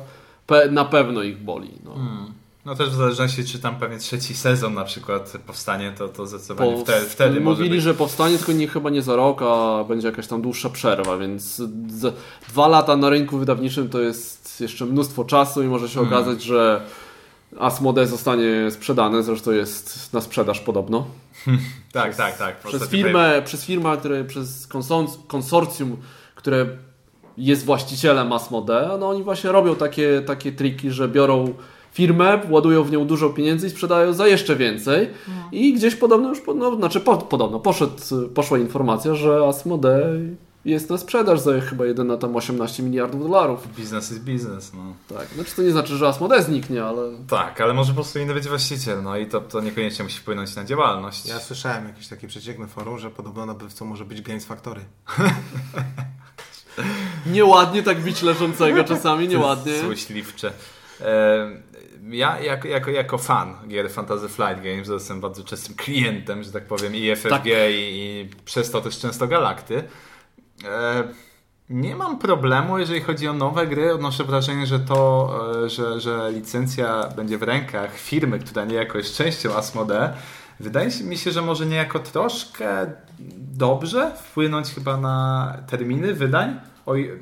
na pewno ich boli. No. Hmm. No też w zależności, czy tam pewnie trzeci sezon na przykład powstanie, to, to zdecydowanie po, wtedy, wtedy Mówili, być... że powstanie, tylko nie, chyba nie za rok, a będzie jakaś tam dłuższa przerwa, więc dwa lata na rynku wydawniczym to jest jeszcze mnóstwo czasu i może się hmm. okazać, że Asmodee zostanie sprzedane, zresztą jest na sprzedaż podobno. tak, tak, tak. Przez firmę, przez firmę, które, przez konsorcjum, które jest właścicielem Asmodee, no oni właśnie robią takie, takie triki, że biorą firmę, ładują w nią dużo pieniędzy i sprzedają za jeszcze więcej. No. I gdzieś podobno już, no, znaczy po, podobno poszedł, poszła informacja, że Asmodee jest na sprzedaż za chyba jedyne tam 18 miliardów dolarów. Biznes jest biznes, no. Tak, znaczy to nie znaczy, że Asmodee zniknie, ale... Tak, ale może po prostu inny być właściciel, no i to, to niekoniecznie musi wpłynąć na działalność. Ja słyszałem jakieś takie przeciekne forum, że podobno nabywcą może być Games Factory. nieładnie tak bić leżącego czasami, nieładnie. Złośliwcze. E, ja jako, jako, jako fan gier Fantasy Flight Games jestem bardzo częstym klientem, że tak powiem, i FFG tak. i, i przez to też często Galakty. E, nie mam problemu, jeżeli chodzi o nowe gry. Odnoszę wrażenie, że to, e, że, że licencja będzie w rękach firmy, która niejako jest częścią Asmodee, wydaje mi się, że może niejako troszkę dobrze wpłynąć chyba na terminy wydań. Oj,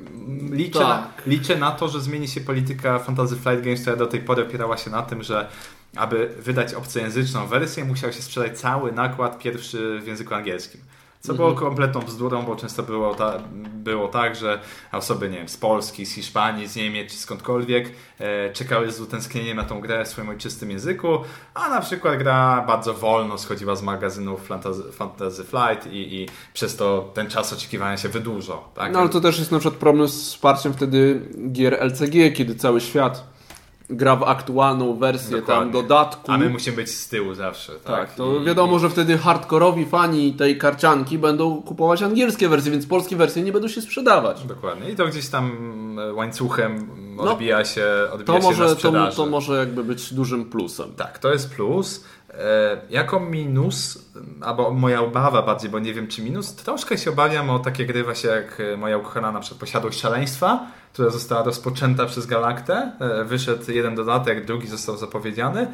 liczę, tak. na, liczę na to, że zmieni się polityka Fantasy Flight Games, która do tej pory opierała się na tym, że aby wydać obcojęzyczną wersję, musiał się sprzedać cały nakład pierwszy w języku angielskim. Co było mhm. kompletną bzdurą, bo często było, ta, było tak, że osoby nie wiem, z Polski, z Hiszpanii, z Niemiec czy skądkolwiek e, czekały z utęsknieniem na tą grę w swoim ojczystym języku, a na przykład gra bardzo wolno schodziła z magazynów Fantasy, Fantasy Flight i, i przez to ten czas oczekiwania się wydłużał. Tak? No ale to też jest na przykład problem z wsparciem wtedy gier LCG, kiedy cały świat gra w aktualną wersję Dokładnie. tam dodatku. A my musimy być z tyłu zawsze. Tak, tak to I, wiadomo, że wtedy hardkorowi fani tej karcianki będą kupować angielskie wersje, więc polskie wersje nie będą się sprzedawać. Dokładnie. I to gdzieś tam e, łańcuchem no, odbija się, odbija to może, się na to, to może jakby być dużym plusem. Tak, to jest plus. E, jako minus, albo moja obawa bardziej, bo nie wiem czy minus, troszkę się obawiam o takie gry właśnie jak moja ukochana na przykład Posiadłość Szaleństwa, która została rozpoczęta przez Galaktę. E, wyszedł jeden dodatek, drugi został zapowiedziany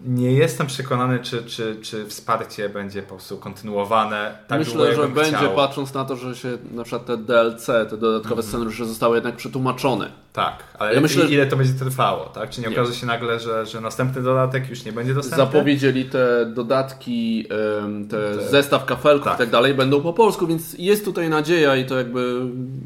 nie jestem przekonany, czy, czy, czy wsparcie będzie po prostu kontynuowane tak Myślę, że będzie, chciał. patrząc na to, że się na przykład te DLC, te dodatkowe mm. scenariusze zostały jednak przetłumaczone. Tak, ale ja myślę, ile to będzie trwało, tak? Czy nie, nie. okaże się nagle, że, że następny dodatek już nie będzie dostępny? Zapowiedzieli te dodatki, te, te... zestaw kafelków tak. i tak dalej będą po polsku, więc jest tutaj nadzieja i to jakby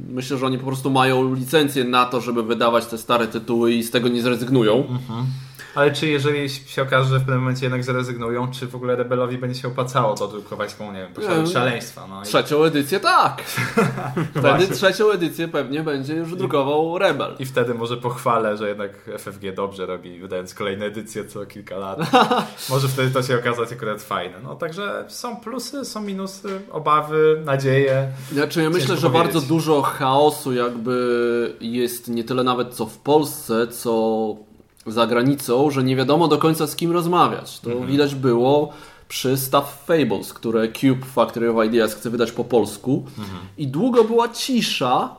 myślę, że oni po prostu mają licencję na to, żeby wydawać te stare tytuły i z tego nie zrezygnują. Mhm. Ale czy jeżeli się okaże, że w pewnym momencie jednak zrezygnują, czy w ogóle Rebelowi będzie się opłacało dodrukować tą, nie wiem, posiadać szaleństwa? No trzecią i... edycję tak. wtedy trzecią edycję pewnie będzie już drukował Rebel. I wtedy może pochwalę, że jednak FFG dobrze robi, wydając kolejne edycje co kilka lat. może wtedy to się okazać akurat fajne. No także są plusy, są minusy, obawy, nadzieje. Znaczy ja myślę, że bardzo dużo chaosu jakby jest nie tyle nawet co w Polsce, co za granicą, że nie wiadomo do końca z kim rozmawiać. To mhm. widać było przy Stuff Fables, które Cube Factory of Ideas chce wydać po polsku mhm. i długo była cisza,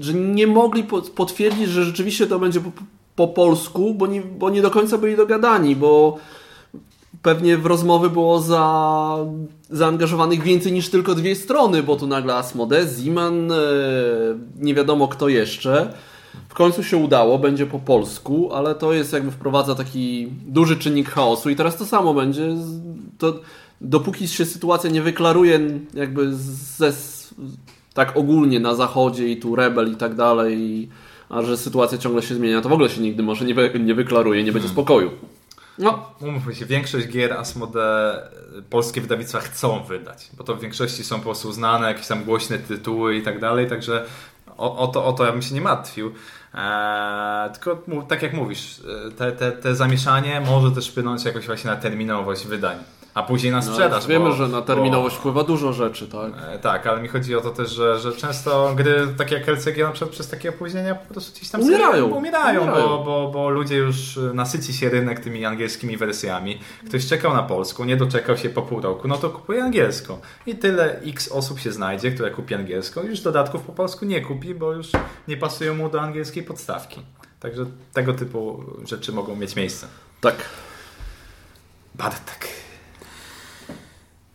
że nie mogli potwierdzić, że rzeczywiście to będzie po, po polsku, bo nie, bo nie do końca byli dogadani, bo pewnie w rozmowy było za, zaangażowanych więcej niż tylko dwie strony, bo tu nagle Asmodee, Ziman, e, nie wiadomo kto jeszcze. W końcu się udało, będzie po polsku, ale to jest jakby wprowadza taki duży czynnik chaosu i teraz to samo będzie. To, dopóki się sytuacja nie wyklaruje jakby ze, tak ogólnie na zachodzie i tu rebel i tak dalej, a że sytuacja ciągle się zmienia, to w ogóle się nigdy może nie, nie wyklaruje, nie będzie hmm. spokoju. No, Umówmy się, większość gier Asmode polskie wydawnictwa chcą wydać, bo to w większości są po prostu znane, jakieś tam głośne tytuły i tak dalej, także o, o, to, o to ja bym się nie martwił. Eee, tylko tak jak mówisz, e, te, te, te zamieszanie może też wpłynąć jakoś właśnie na terminowość wydań, a później na sprzedaż. no, wiemy, bo, że na terminowość bo- wpływa dużo rzeczy, tak? E, Tak, ale mi chodzi o to też, że, że często gry takie jak LCG na przykład przez takie opóźnienia po prostu gdzieś tam Umierają. sobie umierają, Umierają. Bo, bo, bo ludzie już e, nasyci się rynek tymi angielskimi wersjami. Ktoś czekał na polską, nie doczekał się po pół roku, no to kupuje angielską. I tyle x osób się znajdzie, które kupi angielską i już dodatków po polsku nie kupi, bo już nie pasują mu do angielskiej podstawki. Także tego typu rzeczy mogą mieć miejsce. Tak. Bartek.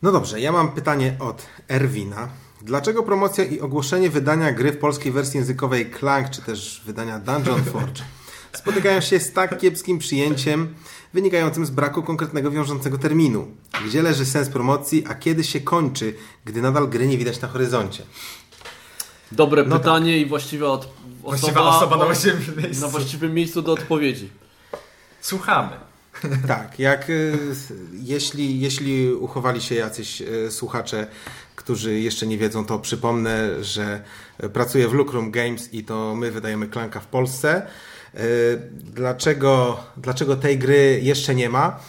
No dobrze, ja mam pytanie od Erwina. Dlaczego promocja i ogłoszenie wydania gry w polskiej wersji językowej Clank, czy też wydania Dungeon Forge spotykają się z tak kiepskim przyjęciem wynikającym z braku konkretnego wiążącego terminu? Gdzie leży sens promocji, a kiedy się kończy, gdy nadal gry nie widać na horyzoncie? Dobre No pytanie i właściwa od... Właściwa osoba na właściwym miejscu. na właściwym miejscu do odpowiedzi. Słuchamy. Tak, jak y, jeśli, jeśli uchowali się jacyś y, słuchacze, którzy jeszcze nie wiedzą, to przypomnę, że pracuję w Lucrum Games i to my wydajemy Klanka w Polsce. Y, Dlaczego, dlaczego tej gry jeszcze nie ma?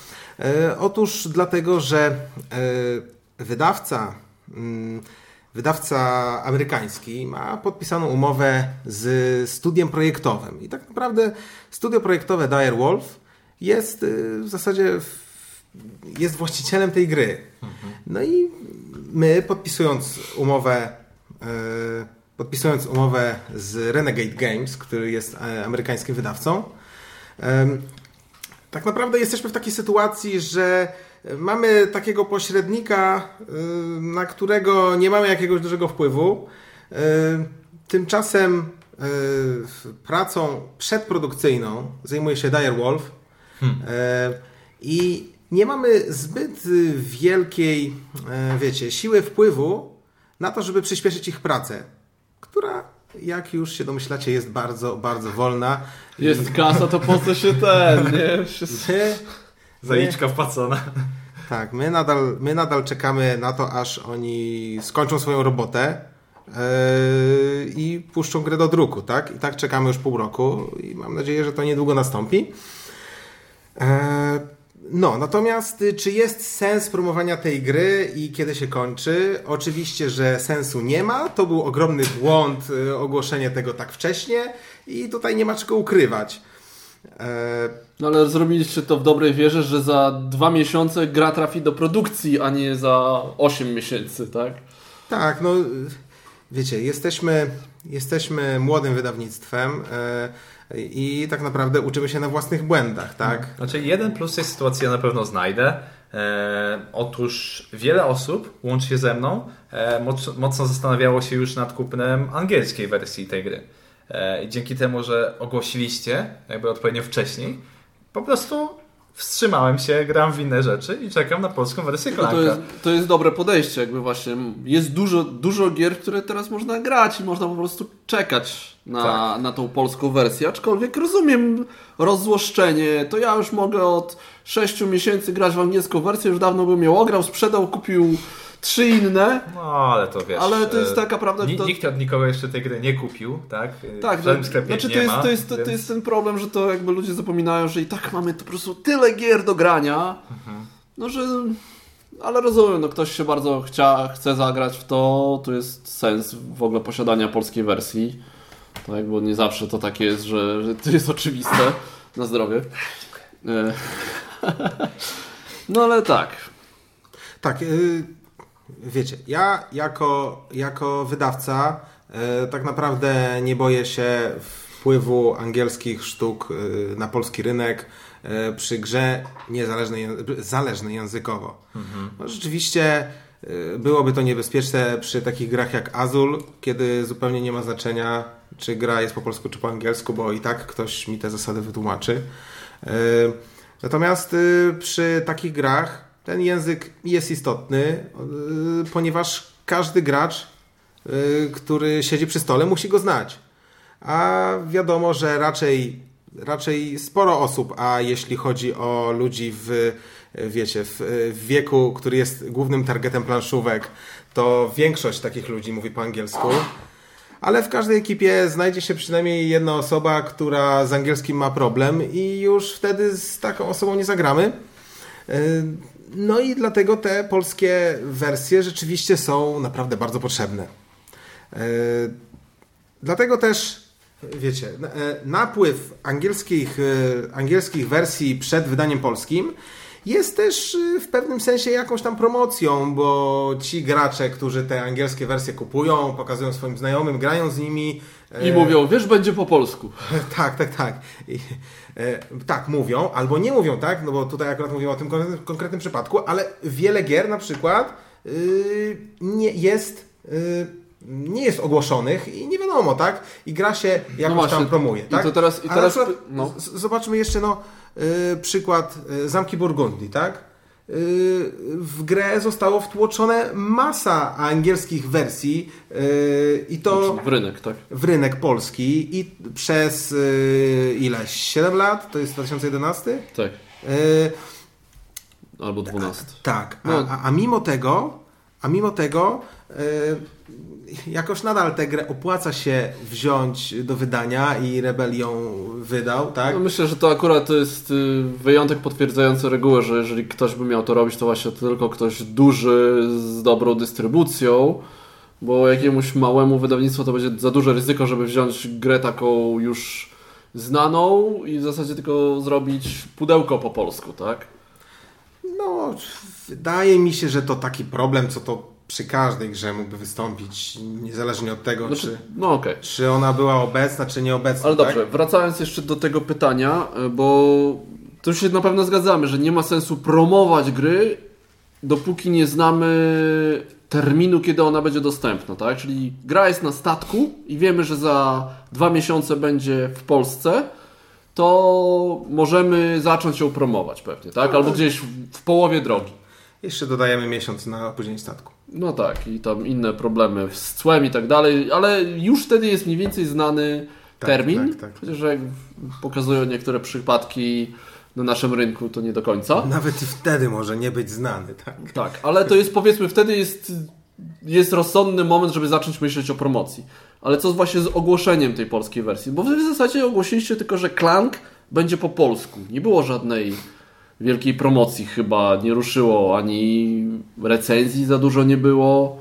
Otóż dlatego, że wydawca mm, wydawca amerykański ma podpisaną umowę z studiem projektowym. I tak naprawdę studio projektowe Dire Wolf jest y, w zasadzie jest właścicielem tej gry. No i my podpisując umowę y, podpisując umowę z Renegade Games, który jest e, amerykańskim wydawcą, tak naprawdę jesteśmy w takiej sytuacji, że mamy takiego pośrednika, y, na którego nie mamy jakiegoś dużego wpływu. Tymczasem pracą przedprodukcyjną zajmuje się Dire Wolf y, i nie mamy zbyt wielkiej, y, wiecie, siły wpływu na to, żeby przyspieszyć ich pracę, która, jak już się domyślacie, jest bardzo, bardzo wolna. Jest kasa, to po co się ten, nie? Się... My, Zaliczka wpłacona. Tak, my nadal, my nadal czekamy na to, aż oni skończą swoją robotę yy, i puszczą grę do druku, tak? I tak czekamy już pół roku i mam nadzieję, że to niedługo nastąpi. E, No, natomiast y, czy jest sens promowania tej gry i kiedy się kończy? Oczywiście, że sensu nie ma. To był ogromny błąd y, ogłoszenie tego tak wcześnie i tutaj nie ma czego ukrywać. E, No ale zrobiliście to w dobrej wierze, że za dwa miesiące gra trafi do produkcji, a nie za 8 miesięcy, tak? Tak, no wiecie, jesteśmy, jesteśmy młodym wydawnictwem y, i tak naprawdę uczymy się na własnych błędach, tak? Znaczy, jeden plus tej sytuacji ja na pewno znajdę. E, otóż wiele osób, łącznie ze mną, e, mocno, mocno zastanawiało się już nad kupnem angielskiej wersji tej gry. E, I dzięki temu, że ogłosiliście jakby odpowiednio wcześniej, po prostu wstrzymałem się, gram w inne rzeczy i czekam na polską wersję No Klanka. to, jest, to jest dobre podejście, jakby właśnie. Jest dużo, dużo gier, które teraz można grać i można po prostu czekać na, Tak. na tą polską wersję. Aczkolwiek rozumiem rozzłoszczenie. To ja już mogę od 6 miesięcy grać w angielską wersję, już dawno bym ją ograł, sprzedał, kupił trzy inne. No, ale to wiesz. Ale to jest e, taka prawda, to- Nikt od nikogo jeszcze tej gry nie kupił, tak? E, Tak, w żadnym sklepie znaczy nie to jest, ma, to, jest, to, więc... to jest ten problem, że to jakby ludzie zapominają, że i tak mamy to po prostu tyle gier do grania, Mhm. no że... Ale rozumiem, no ktoś się bardzo chcia, chce zagrać w to, to jest sens w ogóle posiadania polskiej wersji. To jakby nie zawsze to takie jest, że, że to jest oczywiste. Na zdrowie. E, No ale tak. Tak, wiecie, ja jako, jako wydawca y, tak naprawdę nie boję się wpływu angielskich sztuk y, na polski rynek y, przy grze niezależnej, zależnej językowo. No, rzeczywiście byłoby to niebezpieczne przy takich grach jak Azul, kiedy zupełnie nie ma znaczenia, czy gra jest po polsku, czy po angielsku, bo i tak ktoś mi te zasady wytłumaczy. Natomiast y, przy takich grach ten język jest istotny, y, ponieważ każdy gracz, y, który siedzi przy stole, musi go znać. A wiadomo, że raczej raczej sporo osób, a jeśli chodzi o ludzi w, wiecie, w, wieku, który jest głównym targetem planszówek, to większość takich ludzi mówi po angielsku. Ale w każdej ekipie znajdzie się przynajmniej jedna osoba, która z angielskim ma problem i już wtedy z taką osobą nie zagramy. No i dlatego te polskie wersje rzeczywiście są naprawdę bardzo potrzebne. Y, Dlatego też, wiecie, e, napływ angielskich, e, angielskich wersji przed wydaniem polskim jest też e, w pewnym sensie jakąś tam promocją, bo ci gracze, którzy te angielskie wersje kupują, pokazują swoim znajomym, grają z nimi. I e, mówią, wiesz, będzie po polsku. tak, tak, tak. I, e, tak, mówią, albo nie mówią, tak? No bo tutaj akurat mówię o tym konkretnym, przypadku, ale wiele gier na przykład y, nie jest. y, nie jest ogłoszonych i nie wiadomo, tak? I gra się jakoś właśnie. tam promuje, I tak? to teraz- i teraz przykład, no. Zobaczmy jeszcze no, y, przykład y, Zamki Burgundii, tak? W grę zostało wtłoczone masa angielskich wersji y, i to W rynek, tak? w rynek polski i przez y, ile? 7 lat? To jest 2011? Tak. Y, Albo 12. tak, a, No. a, a mimo tego, a mimo tego jakoś nadal tę grę opłaca się wziąć do wydania i Rebel ją wydał, tak? No myślę, że to akurat to jest y, wyjątek potwierdzający regułę, że jeżeli ktoś by miał to robić, to właśnie tylko ktoś duży z dobrą dystrybucją, bo jakiemuś małemu wydawnictwu to będzie za duże ryzyko, żeby wziąć grę taką już znaną i w zasadzie tylko zrobić pudełko po polsku, tak? No, wydaje mi się, że to taki problem, co to przy każdej grze mógłby wystąpić, niezależnie od tego, Znaczy, czy, no okej. czy ona była obecna, czy nieobecna. Ale tak? dobrze, wracając jeszcze do tego pytania, y, bo tu się na pewno zgadzamy, że nie ma sensu promować gry, dopóki nie znamy terminu, kiedy ona będzie dostępna, tak? Czyli gra jest na statku i wiemy, że za dwa miesiące będzie w Polsce, to możemy zacząć ją promować pewnie, tak? Albo gdzieś w, w połowie drogi. Jeszcze dodajemy miesiąc na opóźnienie statku. No tak, i tam inne problemy z cłem i tak dalej, ale już wtedy jest mniej więcej znany Tak, termin. tak, tak. Chociaż jak pokazują niektóre przypadki na naszym rynku, to nie do końca. Nawet i wtedy może nie być znany, tak? Tak, ale to jest powiedzmy, wtedy jest, jest rozsądny moment, żeby zacząć myśleć o promocji. Ale co właśnie z ogłoszeniem tej polskiej wersji? Bo wy w zasadzie ogłosiliście tylko, że Clank będzie po polsku. Nie było żadnej wielkiej promocji chyba, nie ruszyło ani recenzji za dużo nie było.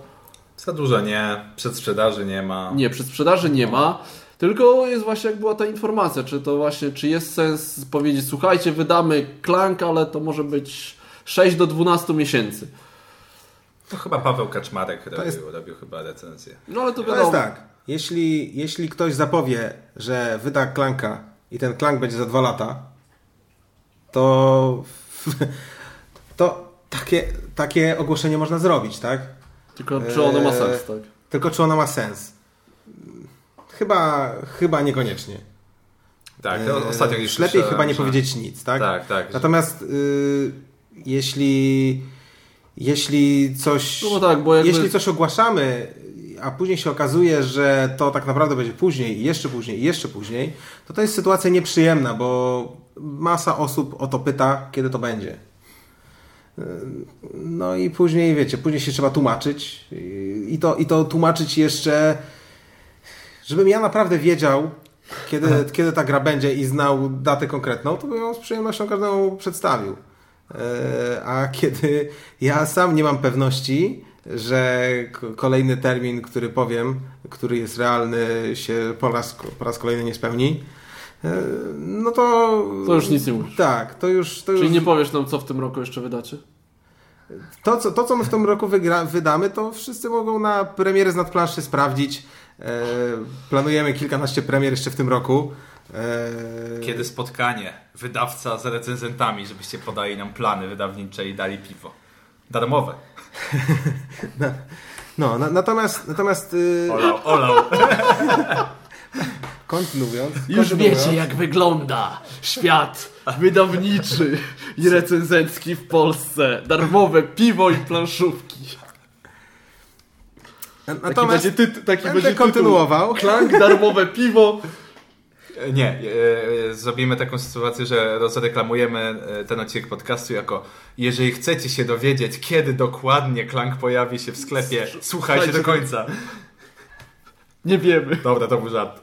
Za dużo nie, przedsprzedaży nie ma. Nie, przedsprzedaży nie ma, tylko jest właśnie jak była ta informacja, czy to właśnie, czy jest sens powiedzieć, słuchajcie, wydamy Clank, ale to może być 6 do 12 miesięcy. To chyba Paweł Kaczmarek robił, jest- robił chyba recenzję. No ale to To wiadomo. jest tak. Jeśli, jeśli ktoś zapowie, że wyda klanka i ten klank będzie za dwa lata, to, to takie, takie ogłoszenie można zrobić, tak? Tylko czy ono ma Eee, sens, tak? Tylko czy ono ma sens? Chyba, chyba niekoniecznie. Tak, to Eee, ostatnio gdzieś Lepiej chyba nie że- powiedzieć nic, tak? Tak, tak. Natomiast y, jeśli, jeśli coś. No tak, bo jakby- Jeśli coś ogłaszamy, a później się okazuje, że to tak naprawdę będzie później, jeszcze później, i jeszcze później, to to jest sytuacja nieprzyjemna, bo masa osób o to pyta, kiedy to będzie. No i później, wiecie, później się trzeba tłumaczyć i- i to, i to tłumaczyć jeszcze, żebym ja naprawdę wiedział, kiedy, kiedy ta gra będzie i znał datę konkretną, to bym ją z przyjemnością każdemu przedstawił. E, A kiedy ja sam nie mam pewności, że kolejny termin, który powiem, który jest realny, się po raz, po raz kolejny nie spełni, e, no to. To już nic nie mówisz. Tak, to już. To Czyli już nie powiesz nam, co w tym roku jeszcze wydacie? to, co, to, co my w tym roku wygra, wydamy, to wszyscy mogą na premiery z nadplanszy sprawdzić. E, planujemy kilkanaście premier jeszcze w tym roku. E, Kiedy spotkanie, wydawca z recenzentami, żebyście podali nam plany wydawnicze i dali piwo. Darmowe. No, na, natomiast, natomiast y, Olał, olał. kontynuując. Już kontynuując, wiecie, jak wygląda świat wydawniczy i recenzencki w Polsce. Darmowe piwo i planszówki. na- Taki Natomiast będzie, taki będę będzie kontynuował. Klank, darmowe piwo Nie, e, zrobimy taką sytuację, że rozreklamujemy e, ten odcinek podcastu jako jeżeli chcecie się dowiedzieć, kiedy dokładnie Klank pojawi się w sklepie, słuchajcie do końca. Nie wiemy. Dobra, to był żart.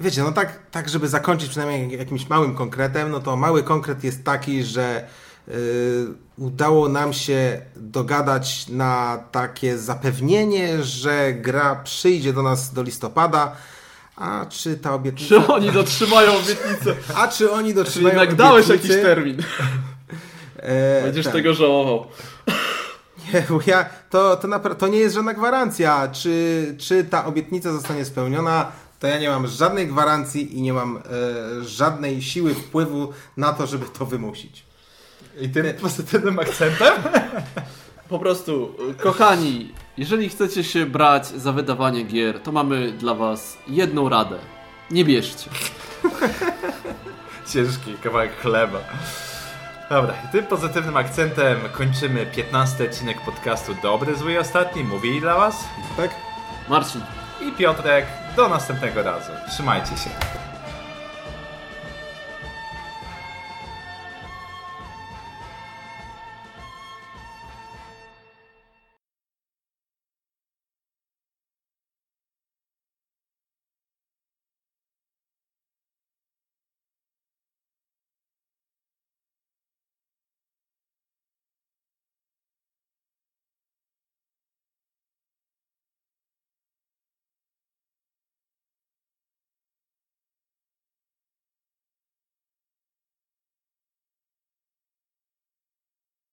Wiecie, no tak, tak, żeby zakończyć przynajmniej jakimś małym konkretem, no to mały konkret jest taki, że y, udało nam się dogadać na takie zapewnienie, że gra przyjdzie do nas do listopada, a czy ta obietnica... Czy oni dotrzymają obietnicę? A czy oni dotrzymają jednak dałeś jakiś obietnicy? termin. E, Będziesz tak. tego żałował. Nie, bo ja, to, to, napra- to nie jest żadna gwarancja, czy, czy ta obietnica zostanie spełniona. To ja nie mam żadnej gwarancji i nie mam e, żadnej siły wpływu na to, żeby to wymusić. I tym pozytywnym akcentem? Po prostu, kochani, jeżeli chcecie się brać za wydawanie gier, to mamy dla was jedną radę. Nie bierzcie. Ciężki kawałek chleba. Dobra, i tym pozytywnym akcentem kończymy 15 odcinek podcastu Dobry, Zły i Ostatni. Mówili dla Was Tak? Marcin. i Piotrek. Do następnego razu. Trzymajcie się.